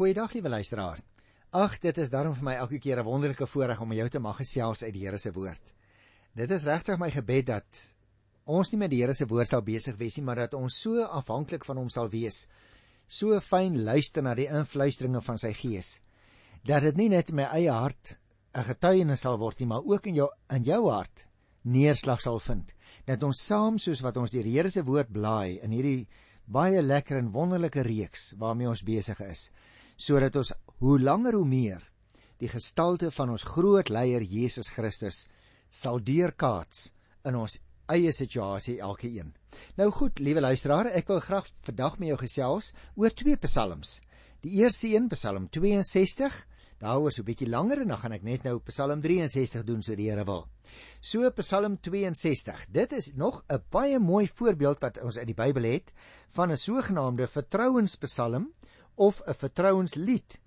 Goeiedag liewe luisteraar. Ag, dit is daarom vir my elke keer 'n wonderlike voorreg om met jou te mag gesels uit die Here se woord. Dit is regtig my gebed dat ons nie met die Here se woord sal besig wees nie, maar dat ons so afhanklik van hom sal wees, so fyn luister na die influisteringe van sy gees, dat dit nie net in my eie hart 'n getuienis sal word nie, maar ook in jou in jou hart neerslag sal vind. Dat ons saam soos wat ons die Here se woord blaai in hierdie baie lekker en wonderlike reeks waarmee ons besig is, sodat ons hoe langer hoe meer die gestalte van ons groot leier Jesus Christus sal deurkaats in ons eie situasie elkeen. Nou goed, liewe luisteraar, ek wil graag vandag met jou gesels oor twee psalms. Die eerste een, Psalm 62, daaroor so 'n bietjie langer en dan gaan ek net nou Psalm 63 doen so die Here wil. So Psalm 62. Dit is nog 'n baie mooi voorbeeld wat ons uit die Bybel het van 'n sogenaamde vertrouenspsalm of 'n vertrouenslied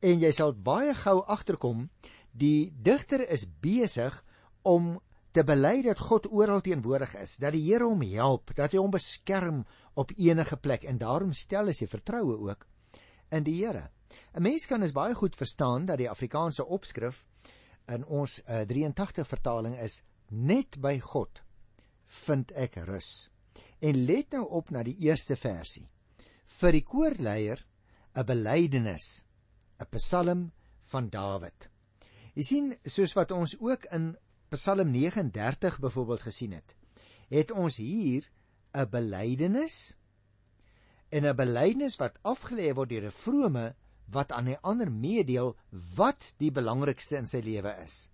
en jy sal baie gou agterkom die digter is besig om te bely dat God oral teenwoordig is, dat die Here hom help, dat hy hom beskerm op enige plek en daarom stel hy sy vertroue ook in die Here. 'n Mens kan is baie goed verstaan dat die Afrikaanse opskrif in ons uh, 83 vertaling is net by God vind ek rus. En let nou op na die eerste versie. Vir die koorleier 'n belydenis 'n Psalm van Dawid. Jy sien, soos wat ons ook in Psalm 39 byvoorbeeld gesien het, het ons hier 'n belydenis en 'n belydenis wat afgelê word deur 'n vrome wat aan 'n ander meedeel wat die belangrikste in sy lewe is.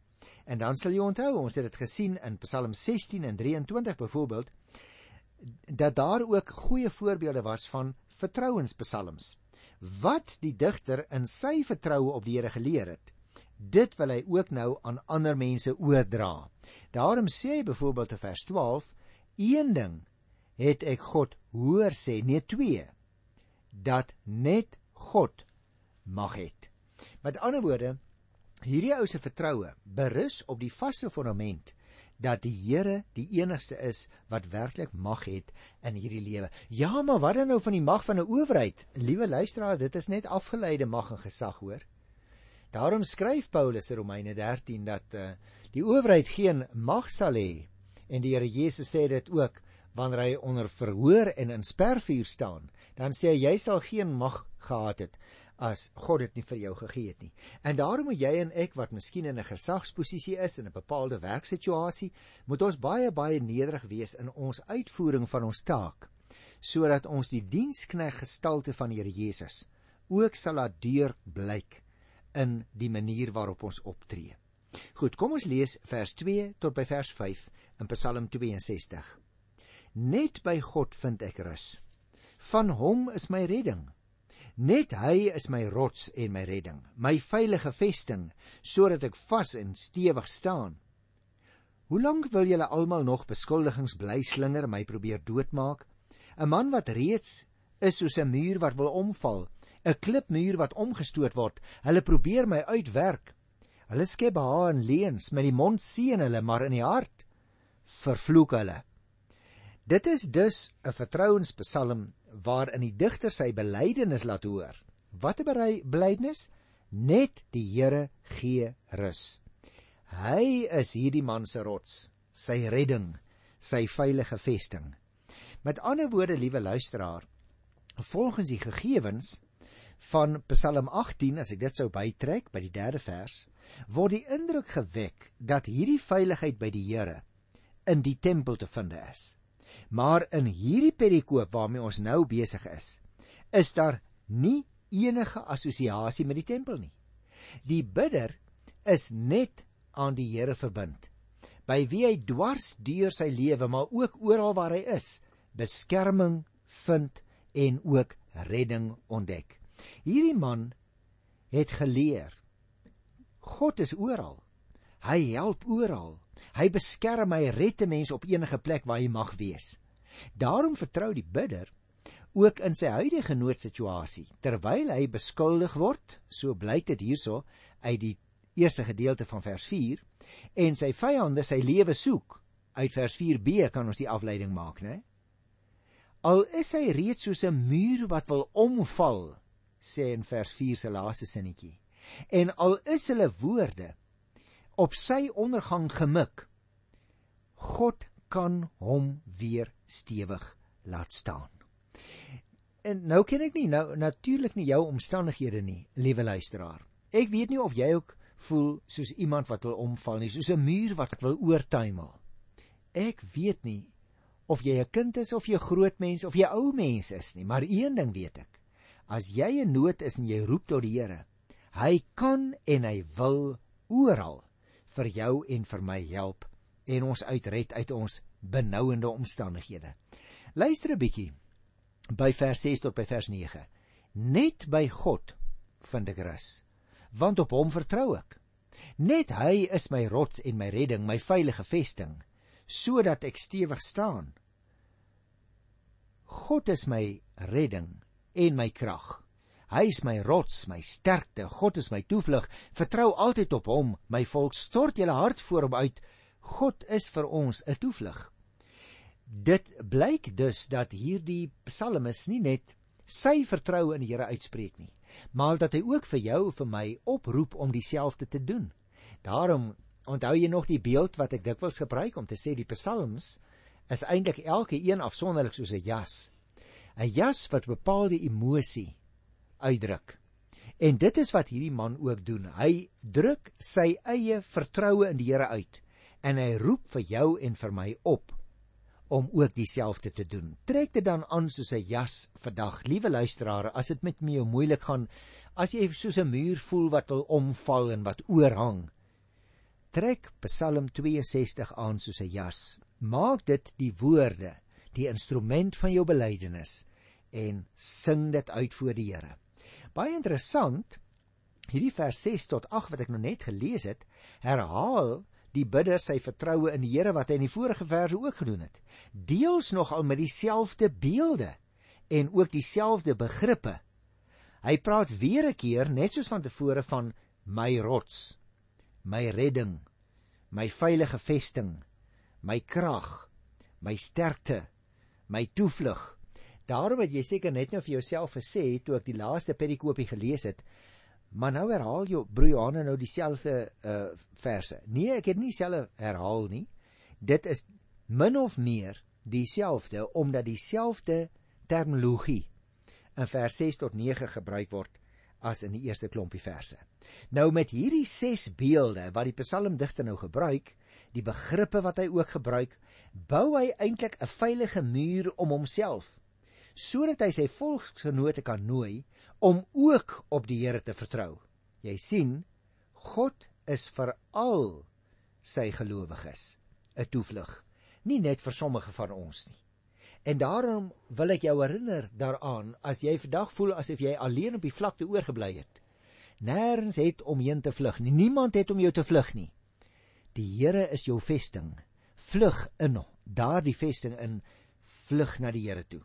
En dan sal jy onthou, ons het dit gesien in Psalm 16 en 23 byvoorbeeld dat daar ook goeie voorbeelde was van vertrouenspsalms wat die digter in sy vertroue op die Here geleer het. Dit wil hy ook nou aan ander mense oordra. Daarom sê hy byvoorbeeld in vers 12: "Een ding het ek God hoor sê, nee twee, dat net God mag het." Met ander woorde, hierdie ou se vertroue berus op die vaste fondament dat die Here die enigste is wat werklik mag het in hierdie lewe. Ja, maar wat dan nou van die mag van 'n owerheid? Liewe luisteraar, dit is net afgeleide mag en gesag, hoor. Daarom skryf Paulus in Romeine 13 dat uh, die owerheid geen mag sal hê en die Here Jesus sê dit ook wanneer hy onder verhoor en in spervuur staan, dan sê hy jy sal geen mag gehad het as God dit nie vir jou gegee het nie. En daarom moet jy en ek wat miskien in 'n gesagsposisie is in 'n bepaalde werksituasie, moet ons baie baie nederig wees in ons uitvoering van ons taak, sodat ons die dienskneg gestalte van die Here Jesus ook sal laat deur blyk in die manier waarop ons optree. Goed, kom ons lees vers 2 tot by vers 5 in Psalm 62. Net by God vind ek rus. Van hom is my redding. Net hy is my rots en my redding, my veilige vesting, sodat ek vas en stewig staan. Hoe lank wil julle almal nog beskuldigings bly slinger my probeer doodmaak? 'n Man wat reeds is soos 'n muur wat wil omval, 'n klipmuur wat omgestoot word. Hulle probeer my uitwerk. Hulle skep behae in leuns, met die mond seën hulle, maar in die hart vervloek hulle. Dit is dus 'n vertrouenspsalm waarin die digter sy belydenis laat hoor. Wat 'n belydenis? Net die Here gee rus. Hy is hierdie man se rots, sy redding, sy veilige vesting. Met ander woorde, liewe luisteraar, volgens die gegevens van Psalm 18, as ek dit sou bytrek by die 3de vers, word die indruk gewek dat hierdie veiligheid by die Here in die tempel te vind is. Maar in hierdie perikoop waarmee ons nou besig is, is daar nie enige assosiasie met die tempel nie. Die bidder is net aan die Here verbind, by wie hy dwars deur sy lewe, maar ook oral waar hy is, beskerming vind en ook redding ontdek. Hierdie man het geleer God is oral. Hy help oral. Hy beskerm my redde mens op enige plek waar hy mag wees. Daarom vertrou die bidder ook in sy huidige noodsituasie terwyl hy beskuldig word, so blyk dit hierso uit die eerste gedeelte van vers 4 en sy vyande sy lewe soek. Uit vers 4b kan ons die afleiding maak, né? Al is hy reeds soos 'n muur wat wil omval, sê in vers 4 se laaste sinnetjie. En al is hulle woorde op sy ondergang gemik, God kan hom weer stewig laat staan. En nou ken ek nie nou natuurlik nie jou omstandighede nie, liewe luisteraar. Ek weet nie of jy ook voel soos iemand wat wil omval nie, soos 'n muur wat wil oortuimel. Ek weet nie of jy 'n kind is of jy 'n groot mens of jy ou mens is nie, maar een ding weet ek. As jy in nood is en jy roep tot die Here, hy kan en hy wil oral vir jou en vir my help en ons uitred uit ons benouende omstandighede. Luister 'n bietjie by vers 6 tot by vers 9. Net by God vind ek rus, want op hom vertrou ek. Net hy is my rots en my redding, my veilige vesting, sodat ek stewig staan. God is my redding en my krag. Hy is my rots, my sterkte. God is my toevlug. Vertrou altyd op hom. My volk stort julle hart voor hom uit. God is vir ons 'n toevlug. Dit blyk dus dat hierdie psalmis nie net sy vertroue in die Here uitspreek nie, maar dat hy ook vir jou en vir my oproep om dieselfde te doen. Daarom onthou jy nog die beeld wat ek dikwels gebruik om te sê die psalms is eintlik elke een afsonderlik soos 'n jas. 'n Jas wat bepaalde emosie uitdruk. En dit is wat hierdie man ook doen. Hy druk sy eie vertroue in die Here uit en hy roep vir jou en vir my op om ook dieselfde te doen. Trek dit dan aan soos 'n jas vandag. Liewe luisteraars, as dit met my moeilik gaan, as jy soos 'n muur voel wat wil omval en wat oorhang, trek Psalm 62 aan soos 'n jas. Maak dit die woorde, die instrument van jou belydenis en sing dit uit voor die Here. Baie interessant, hierdie vers 6 tot 8 wat ek nou net gelees het, herhaal die bidder sy vertroue in die Here wat hy in die vorige verse ook gedoen het. Deels nogal met dieselfde beelde en ook dieselfde begrippe. Hy praat weer 'n keer net soos van tevore van my rots, my redding, my veilige vesting, my krag, my sterkte, my toevlug. Daarom het jy seker net nou vir jouself gesê toe ek die laaste perikoopie gelees het, maar nou herhaal jy broer Johanne nou dieselfde uh verse. Nee, ek het nie selfe herhaal nie. Dit is min of meer dieselfde omdat dieselfde terminologie in vers 6 tot 9 gebruik word as in die eerste klompie verse. Nou met hierdie 6 beelde wat die psalmdigter nou gebruik, die begrippe wat hy ook gebruik, bou hy eintlik 'n veilige muur om homself sodat hy sy volksgenote kan nooi om ook op die Here te vertrou. Jy sien, God is vir al sy gelowiges 'n toevlug, nie net vir sommige van ons nie. En daarom wil ek jou herinner daaraan as jy vandag voel asof jy alleen op die vlakte oorgebly het. Nêrens het om heen te vlug nie. Niemand het om jou te vlug nie. Die Here is jou vesting. Vlug in daardie vesting in vlug na die Here toe.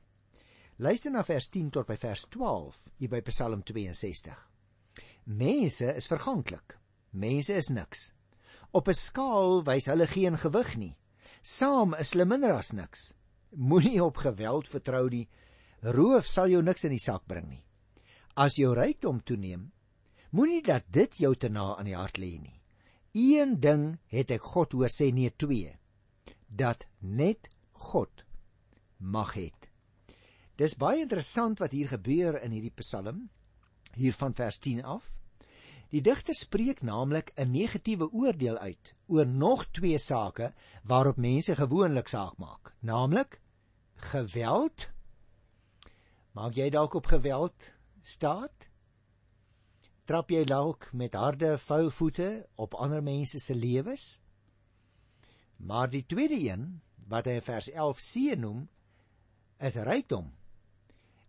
Luister na vers 10 tot by vers 12 hier by Psalm 62. Mense is verganklik. Mense is niks. Op 'n skaal wys hulle geen gewig nie. Saam is hulle minder as niks. Moenie op geweld vertrou nie. Roof sal jou niks in die sak bring nie. As jou rykdom toeneem, moenie dat dit jou te na aan die hart lê nie. Een ding het ek God hoor sê nee twee dat net God mag het. Dis baie interessant wat hier gebeur in hierdie Psalm hier van vers 10 af. Die digter spreek naamlik 'n negatiewe oordeel uit oor nog twee sake waarop mense gewoonlik saak maak, naamlik geweld. Maak jy dalk op geweld staat? Trap jy dalk met harde vuil voete op ander mense se lewens? Maar die tweede een wat hy in vers 11 seën noem, is rykdom.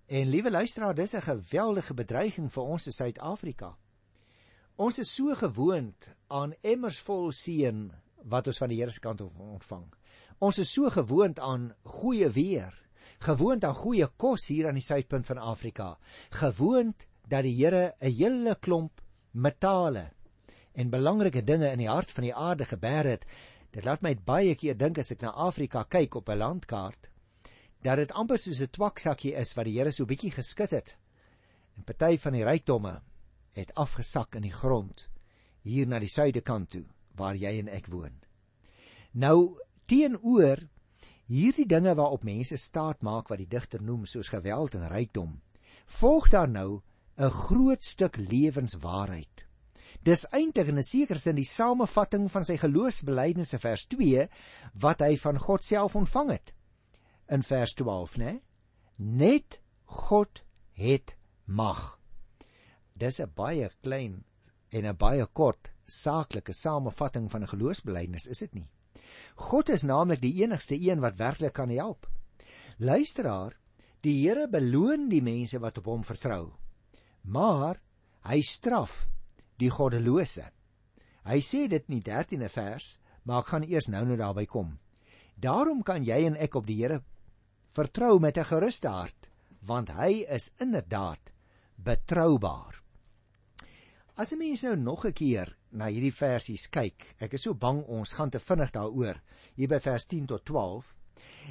En liewe luisteraar, dis 'n geweldige bedreiging vir ons in Suid-Afrika. Ons is so gewoond aan emmers vol seën wat ons van die Here se kant af ontvang. Ons is so gewoond aan goeie weer, gewoond aan goeie kos hier aan die suidpunt van Afrika, gewoond dat die Here 'n hele klomp metale en belangrike dinge in die hart van die aarde geberg het. Dit laat my baie keer dink as ek na Afrika kyk op 'n landkaart dat dit amper soos 'n twaksakkie is wat die Here so bietjie geskit het. En party van die rykdomme het afgesak in die grond hier na die suidekant toe waar jy en ek woon. Nou teenoor hierdie dinge waarop mense staat maak wat die digter noem soos geweld en rykdom, volg daar nou 'n groot stuk lewenswaarheid. Dis eintlik in 'n sekere sin die samevatting van sy geloofsbelijdenisse vers 2 wat hy van God self ontvang het. In vers 12, né? Net God het mag. Dis 'n baie klein en 'n baie kort saaklike samevatting van 'n geloofsbelijdenis, is dit nie? God is naamlik die enigste een wat werklik kan help. Luisteraar, die Here beloon die mense wat op hom vertrou. Maar hy straf die goddelose. Hy sê dit in die 13de vers, maar ek gaan eers nou nou daarby kom. Daarom kan jy en ek op die Here vertrou met 'n geruste hart, want hy is inderdaad betroubaar. As 'n mens nou nog 'n keer na hierdie versies kyk, ek is so bang ons gaan te vinnig daaroor, hier by vers 10 tot 12,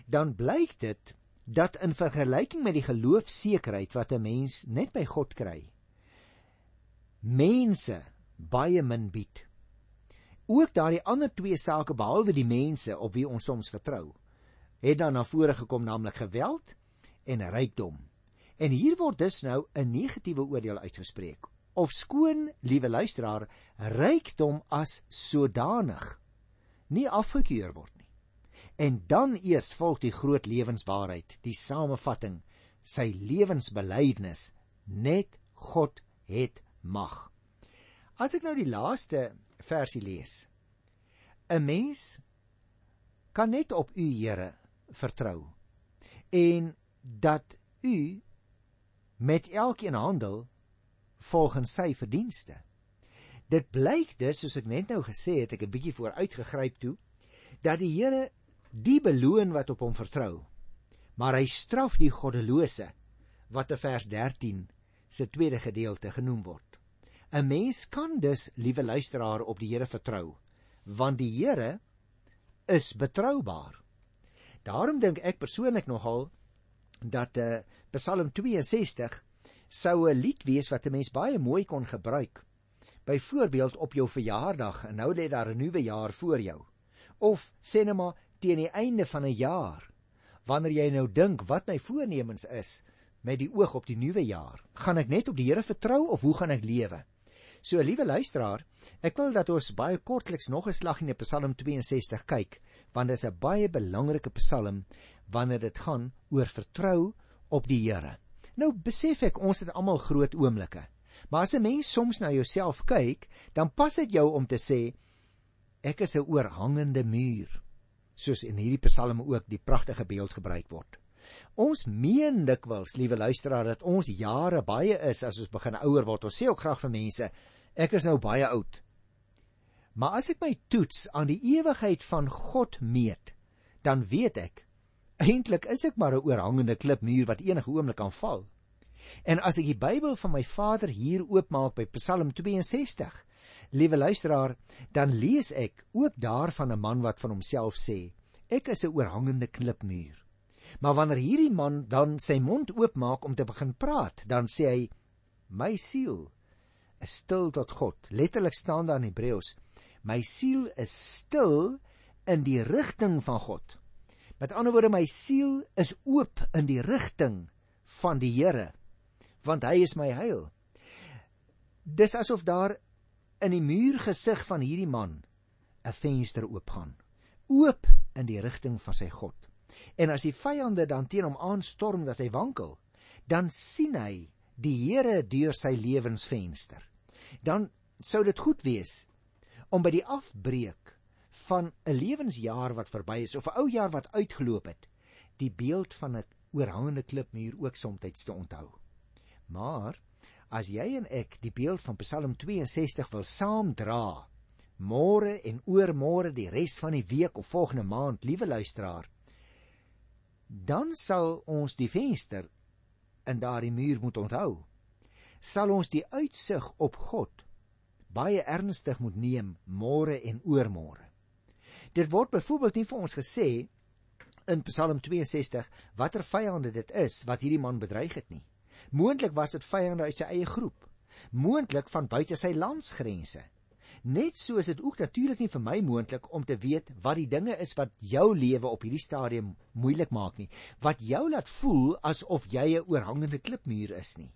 dan blyk dit dat in vergelyking met die geloofsekerheid wat 'n mens net by God kry, mense baie min bied. Ook daardie ander twee sake behalwe die mense op wie ons soms vertrou, het dan na vore gekom naamlik geweld en rykdom. En hier word dus nou 'n negatiewe oordeel uitgespreek of skoon, liewe luisteraar, rykdom as sodanig nie afgekeur word nie. En dan eers volg die groot lewenswaarheid, die samevatting, sy lewensbelydenis, net God het mag. As ek nou die laaste versie lees. 'n Mens kan net op U Here vertrou en dat U met elkeen handel volgens sy verdienste. Dit blyk dus soos ek net nou gesê het, ek het 'n bietjie vooruit gegryp toe, dat die Here die beloon wat op hom vertrou. Maar hy straf die goddelose wat in vers 13 se tweede gedeelte genoem word. 'n Mens kan dus, liewe luisteraar, op die Here vertrou, want die Here is betroubaar. Daarom dink ek persoonlik nogal dat eh uh, Psalm 62 sou 'n lied wees wat 'n mens baie mooi kon gebruik. Byvoorbeeld op jou verjaardag en nou lê daar 'n nuwe jaar voor jou. Of sê net maar teen die einde van 'n jaar. Wanneer jy nou dink wat my voornemens is met die oog op die nuwe jaar, gaan ek net op die Here vertrou of hoe gaan ek lewe? So liewe luisteraar, ek wil dat ons baie kortliks nog 'n slag in die Psalm 62 kyk, want dit is 'n baie belangrike Psalm wanneer dit gaan oor vertrou op die Here. Nou besef ek ons het almal groot oomblikke. Maar as 'n mens soms na jouself kyk, dan pas dit jou om te sê ek is 'n oorhangende muur, soos in hierdie Psalme ook die pragtige beeld gebruik word. Ons meen dikwels, liewe luisteraar, dat ons jare baie is as ons begin ouer word. Ons sê ook graag vir mense, ek is nou baie oud. Maar as ek my toets aan die ewigheid van God meet, dan weet ek Eintlik is ek maar 'n oorhangende klipmuur wat enige oomblik kan val. En as ek die Bybel van my vader hier oopmaak by Psalm 62, liewe luisteraar, dan lees ek ook daarvan 'n man wat van homself sê: "Ek is 'n oorhangende klipmuur." Maar wanneer hierdie man dan sy mond oopmaak om te begin praat, dan sê hy: "My siel is stil tot God." Letterlik staan daar in Hebreëus: "My siel is stil in die rigting van God." Met ander woorde my siel is oop in die rigting van die Here want hy is my heil. Dis asof daar in die muurgesig van hierdie man 'n venster oopgaan. Oop in die rigting van sy God. En as die vyande dan teen hom aanstorm dat hy wankel, dan sien hy die Here deur sy lewensvenster. Dan sou dit goed wees om by die afbreek van 'n lewensjaar wat verby is of 'n ou jaar wat uitgeloop het, die beeld van 'n oorhangende klipmuur ook soms te onthou. Maar as jy en ek die beeld van Psalm 62 wil saamdra, môre en oormôre die res van die week of volgende maand, liewe luisteraar, dan sal ons die venster in daardie muur moet onthou. Sal ons die uitsig op God baie ernstig moet neem môre en oormôre. Dit word byvoorbeeld nie vir ons gesê in Psalm 62 watter vyande dit is wat hierdie man bedreig het nie. Moontlik was dit vyande uit sy eie groep, moontlik van buite sy landsgrense. Net so is dit ook natuurlik nie vir my moontlik om te weet wat die dinge is wat jou lewe op hierdie stadium moeilik maak nie, wat jou laat voel asof jy 'n oorhangende klipmuur is nie.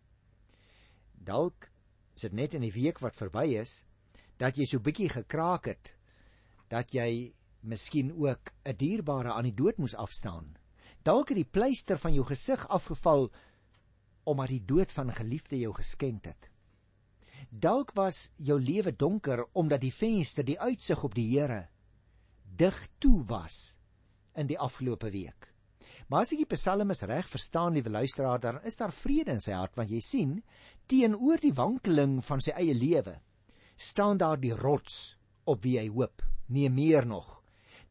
Dalk is dit net in die week wat verby is dat jy so bietjie gekraak het dat jy miskien ook 'n dierbare aan die dood moes afstaan. Dalk het die pleister van jou gesig afgeval omdat die dood van 'n geliefde jou geskenk het. Dalk was jou lewe donker omdat die venster, die uitsig op die Here dig toe was in die afgelope week. Maar as ek die psalmes reg verstaan, liewe luisteraar, dan is daar vrede in sy hart want jy sien, teenoor die wankeling van sy eie lewe, staan daar die rots op wie hy hoop, nie meer nog.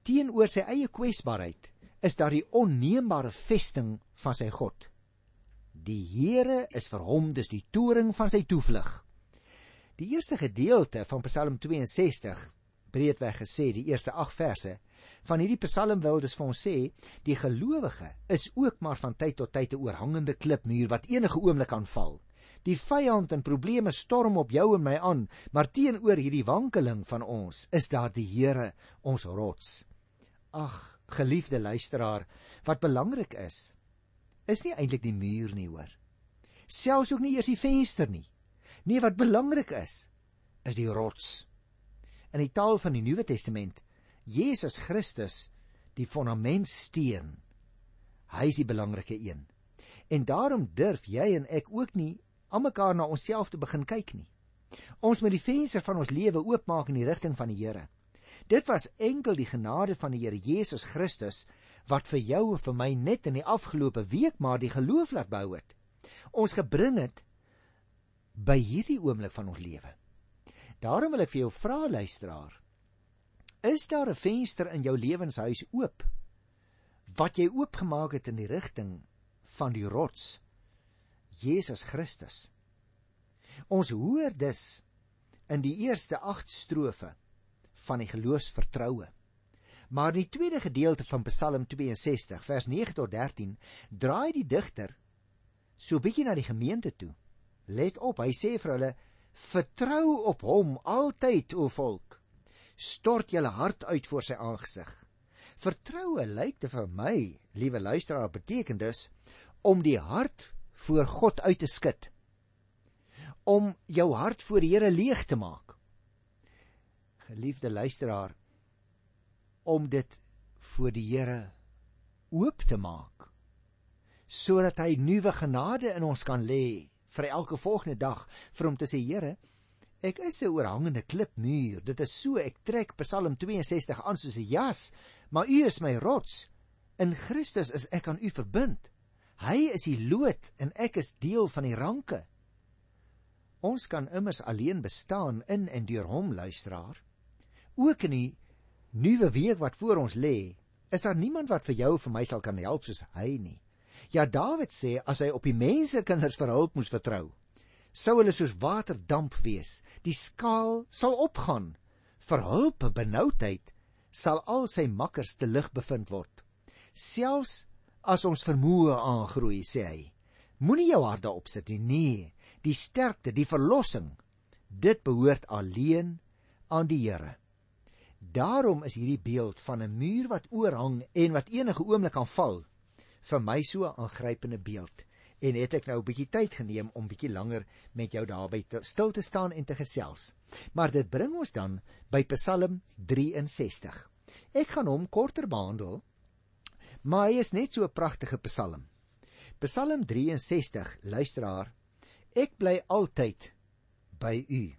Teenoor sy eie kwesbaarheid is daar die onneembare vesting van sy God. Die Here is vir hom dus die toring van sy toevlug. Die eerste gedeelte van Psalm 62, breedweg gesê, die eerste 8 verse van hierdie Psalm wil dus vir ons sê, die gelowige is ook maar van tyd tot tyd 'n oorhangende klipmuur wat enige oomblik kan val. Die vyand en probleme storm op jou en my aan, maar teenoor hierdie wankeling van ons is daar die Here, ons rots. Ag, geliefde luisteraar, wat belangrik is, is nie eintlik die muur nie, hoor. Selfs ook nie eers die venster nie. Nee, wat belangrik is, is die rots. In die taal van die Nuwe Testament, Jesus Christus, die fondamentsteen. Hy is die belangrike een. En daarom durf jy en ek ook nie almekaar na onsself te begin kyk nie. Ons moet die venster van ons lewe oopmaak in die rigting van die Here. Dit was enkel die genade van die Here Jesus Christus wat vir jou en vir my net in die afgelope week maar die geloof laat bou het. Ons gebring het by hierdie oomblik van ons lewe. Daarom wil ek vir jou vra luisteraar, is daar 'n venster in jou lewenshuis oop wat jy oopgemaak het in die rigting van die rots Jesus Christus? Ons hoor dus in die eerste 8 strofe van die geloofsvertroue. Maar in die tweede gedeelte van Psalm 62 vers 9 tot 13 draai die digter so bietjie na die gemeente toe Let op, hy sê vir hulle: "Vertrou op hom altyd, o volk. Stort julle hart uit voor sy aangesig." Vertroue lyk te vir my, liewe luisteraar, beteken dus om die hart voor God uit te skud. Om jou hart voor die Here leeg te maak. Geliefde luisteraar, om dit voor die Here oop te maak sodat hy nuwe genade in ons kan lê vir elke volgende dag vir hom te sê Here ek is 'n oorhangende klipmuur. Dit is so ek trek Psalm 62 aan soos 'n jas maar u is my rots. In Christus is ek aan u verbind. Hy is die lood en ek is deel van die ranke. Ons kan immers alleen bestaan in en deur hom luisteraar. Ook in die nuwe week wat voor ons lê is daar niemand wat vir jou vir my sal kan help soos hy nie Ja Dawid sê as hy op die mense kinders vir hulp moes vertrou, sou hulle soos waterdamp wees. Die skaal sal opgaan. Vir hulp en benoudheid sal al sy makkers te lig bevind word. Selfs as ons vermoë aangroei, sê hy, moenie jou hart daarop sit nie. Nee, die sterkte, die verlossing, dit behoort alleen aan die Here. Daarom is hierdie beeld van 'n muur wat oorhang en wat enige oomblik kan val vir my so 'n aangrypende beeld en het ek nou 'n bietjie tyd geneem om bietjie langer met jou daarby te stil te staan en te gesels. Maar dit bring ons dan by Psalm 63. Ek gaan hom korter behandel, maar hy is net so 'n pragtige Psalm. Psalm 63, luisteraar, ek bly altyd by u.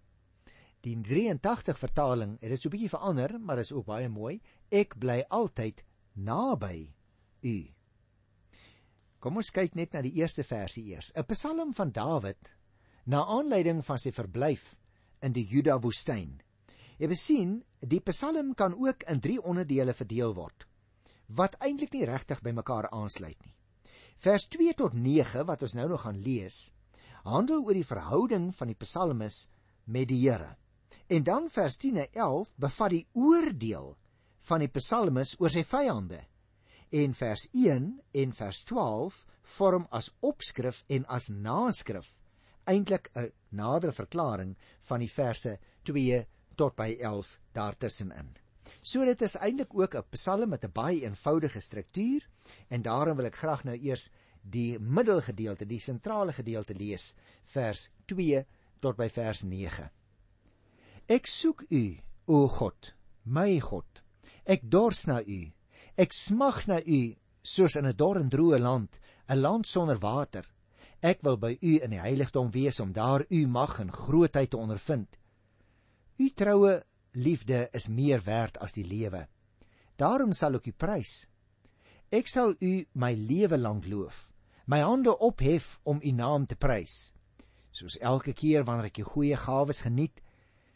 Die 83 vertaling het dit so bietjie verander, maar is ook baie mooi. Ek bly altyd naby u. Kom ons kyk net na die eerste versie eers. 'n Psalm van Dawid na aanleiding van sy verblyf in die Juda woestyn. Jy besien, die Psalm kan ook in 3 onderdele verdeel word wat eintlik nie regtig by mekaar aansluit nie. Vers 2 tot 9 wat ons nou nog gaan lees, handel oor die verhouding van die psalmis met die Here. En dan vers 10 en 11 bevat die oordeel van die psalmis oor sy vyande en vers 1 en vers 12 vorm as opskrif en as naskrif eintlik 'n nadere verklaring van die verse 2 tot by 11 daartussenin. So dit is eintlik ook 'n psalm met 'n baie eenvoudige struktuur en daarom wil ek graag nou eers die middelgedeelte, die sentrale gedeelte lees, vers 2 tot by vers 9. Ek soek U, o God, my God. Ek dors na U. Ek smag na U soos in 'n dor en droë land, 'n land sonder water. Ek wil by U in die heiligdom wees om daar U mag en grootheid te ondervind. U troue liefde is meer werd as die lewe. Daarom sal ek U prys. Ek sal U my lewe lank loof, my hande ophef om U naam te prys. Soos elke keer wanneer ek U goeie gawes geniet,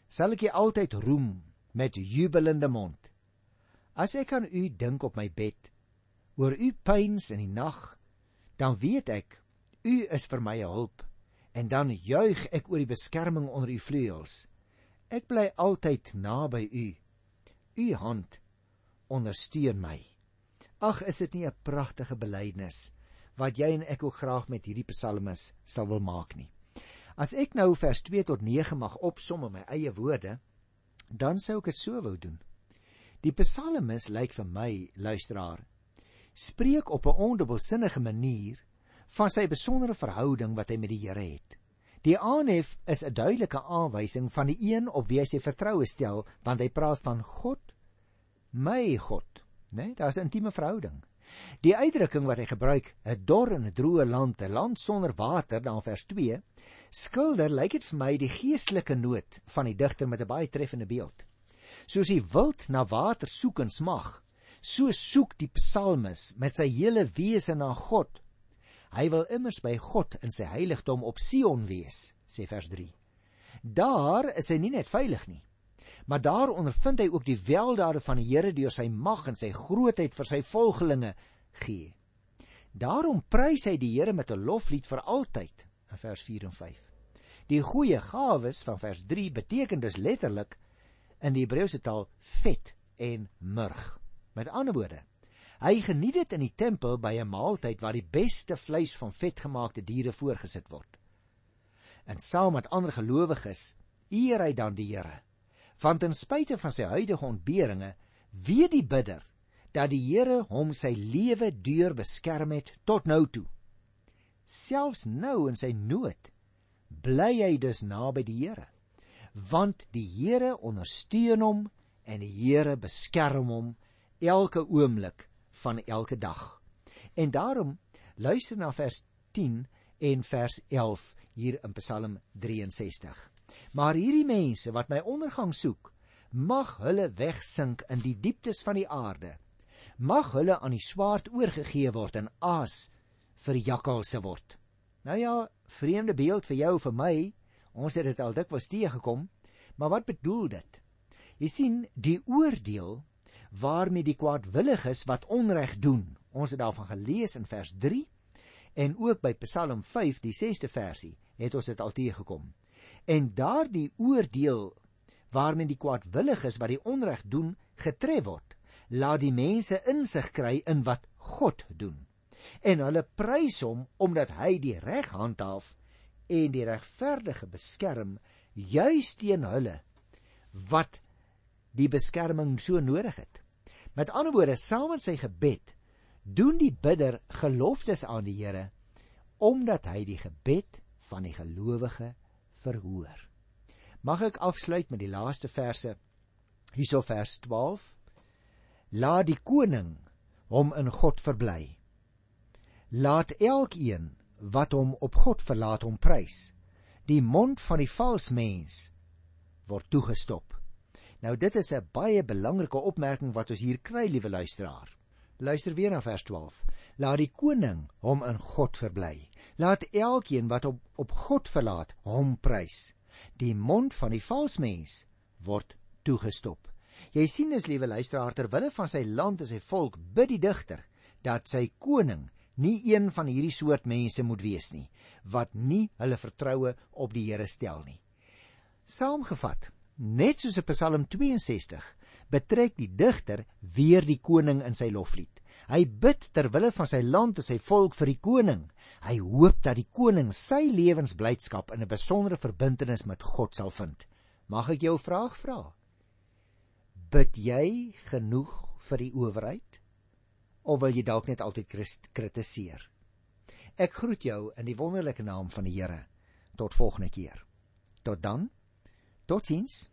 sal ek U altyd roem met jubelende mond. As ek aan U dink op my bed, oor U pyns in die nag, dan weet ek U is vir my 'n hulp en dan juig ek oor die beskerming onder U vleuels. Ek bly altyd naby U. U hand ondersteun my. Ag, is dit nie 'n pragtige belydenis wat jy en ek ook graag met hierdie psalmes sal wil maak nie. As ek nou vers 2 tot 9 mag opsom in my eie woorde, dan sou ek dit so wou doen. Die psalmes lyk vir my, luisteraar, spreek op 'n ondubbelsinnige manier van sy besondere verhouding wat hy met die Here het. Die aanhef is 'n duidelike aanwysing van die een op wie hy sy vertroue stel, want hy praat van God, my God, né? Nee, Daar's 'n intieme verhouding. Die uitdrukking wat hy gebruik, 'n dor en 'n droë land, 'n land sonder water, dan vers 2, skilder lyk dit vir my die geestelike nood van die digter met 'n baie treffende beeld. Soos die wild na water soek en smag, so soek die psalmis met sy hele wese na God Hy wil immers by God in sy heiligdom op Sion wees, sê vers 3. Daar is hy nie net veilig nie, maar daar ondervind hy ook die weldade van die Here deur sy mag en sy grootheid vir sy volgelinge gee. Daarom prys hy die Here met 'n loflied vir altyd, in vers 4 en 5. Die goeie gawes van vers 3 beteken dus letterlik in die Hebreëse taal vet en murg. Met ander woorde, Hy geniet dit in die tempel by 'n maaltyd waar die beste vleis van vetgemaakte diere voorgesit word. En saam met ander gelowiges eer hy dan die Here. Want ten spyte van sy huidige ontberinge, weet die bidder dat die Here hom sy lewe deur beskerm het tot nou toe. Selfs nou in sy nood bly hy dus naby die Here. Want die Here ondersteun hom en die Here beskerm hom elke oomblik van elke dag. En daarom luister na vers 10 en vers 11 hier in Psalm 63. Maar hierdie mense wat my ondergang soek, mag hulle wegsink in die dieptes van die aarde. Mag hulle aan die swaard oorgegee word en aas vir jakkalse word. Nou ja, vreemde beeld vir jou vir my. Ons het dit al dikwels teëgekom, maar wat bedoel dit? Jy sien, die oordeel waarmee die kwaadwilliges wat onreg doen. Ons het daarvan gelees in vers 3 en ook by Psalm 5 die 6ste versie het ons dit al teëgekom. En daardie oordeel waarmee die kwaadwilliges wat die onreg doen getref word, laat die mense insig kry in wat God doen. En hulle prys hom omdat hy die reg handhaaf en die regverdige beskerm juis teen hulle wat die beskerming so nodig het. Met ander woorde, saam met sy gebed doen die bidder geloftes aan die Here omdat hy die gebed van die gelowige verhoor. Mag ek afsluit met die laaste verse hierso vers 12. Laat die koning hom in God verbly. Laat elkeen wat hom op God verlaat hom prys. Die mond van die vals mens word toegestop. Nou dit is 'n baie belangrike opmerking wat ons hier kry, liewe luisteraar. Luister weer na vers 12. Laat die koning hom in God verbly. Laat elkeen wat op op God verlaat hom prys. Die mond van die vals mens word toegestop. Jy sien as liewe luisteraar ter wille van sy land en sy volk bid die digter dat sy koning nie een van hierdie soort mense moet wees nie wat nie hulle vertroue op die Here stel nie. Saamgevat, Net soos in Psalm 62 betrek die digter weer die koning in sy loflied. Hy bid ter wille van sy land en sy volk vir die koning. Hy hoop dat die koning sy lewensblydskap in 'n besondere verbintenis met God sal vind. Mag ek jou 'n vraag vra? Bid jy genoeg vir die owerheid of wil jy dalk net altyd kritiseer? Ek groet jou in die wonderlike naam van die Here. Tot volgende keer. Tot dan. Totsiens.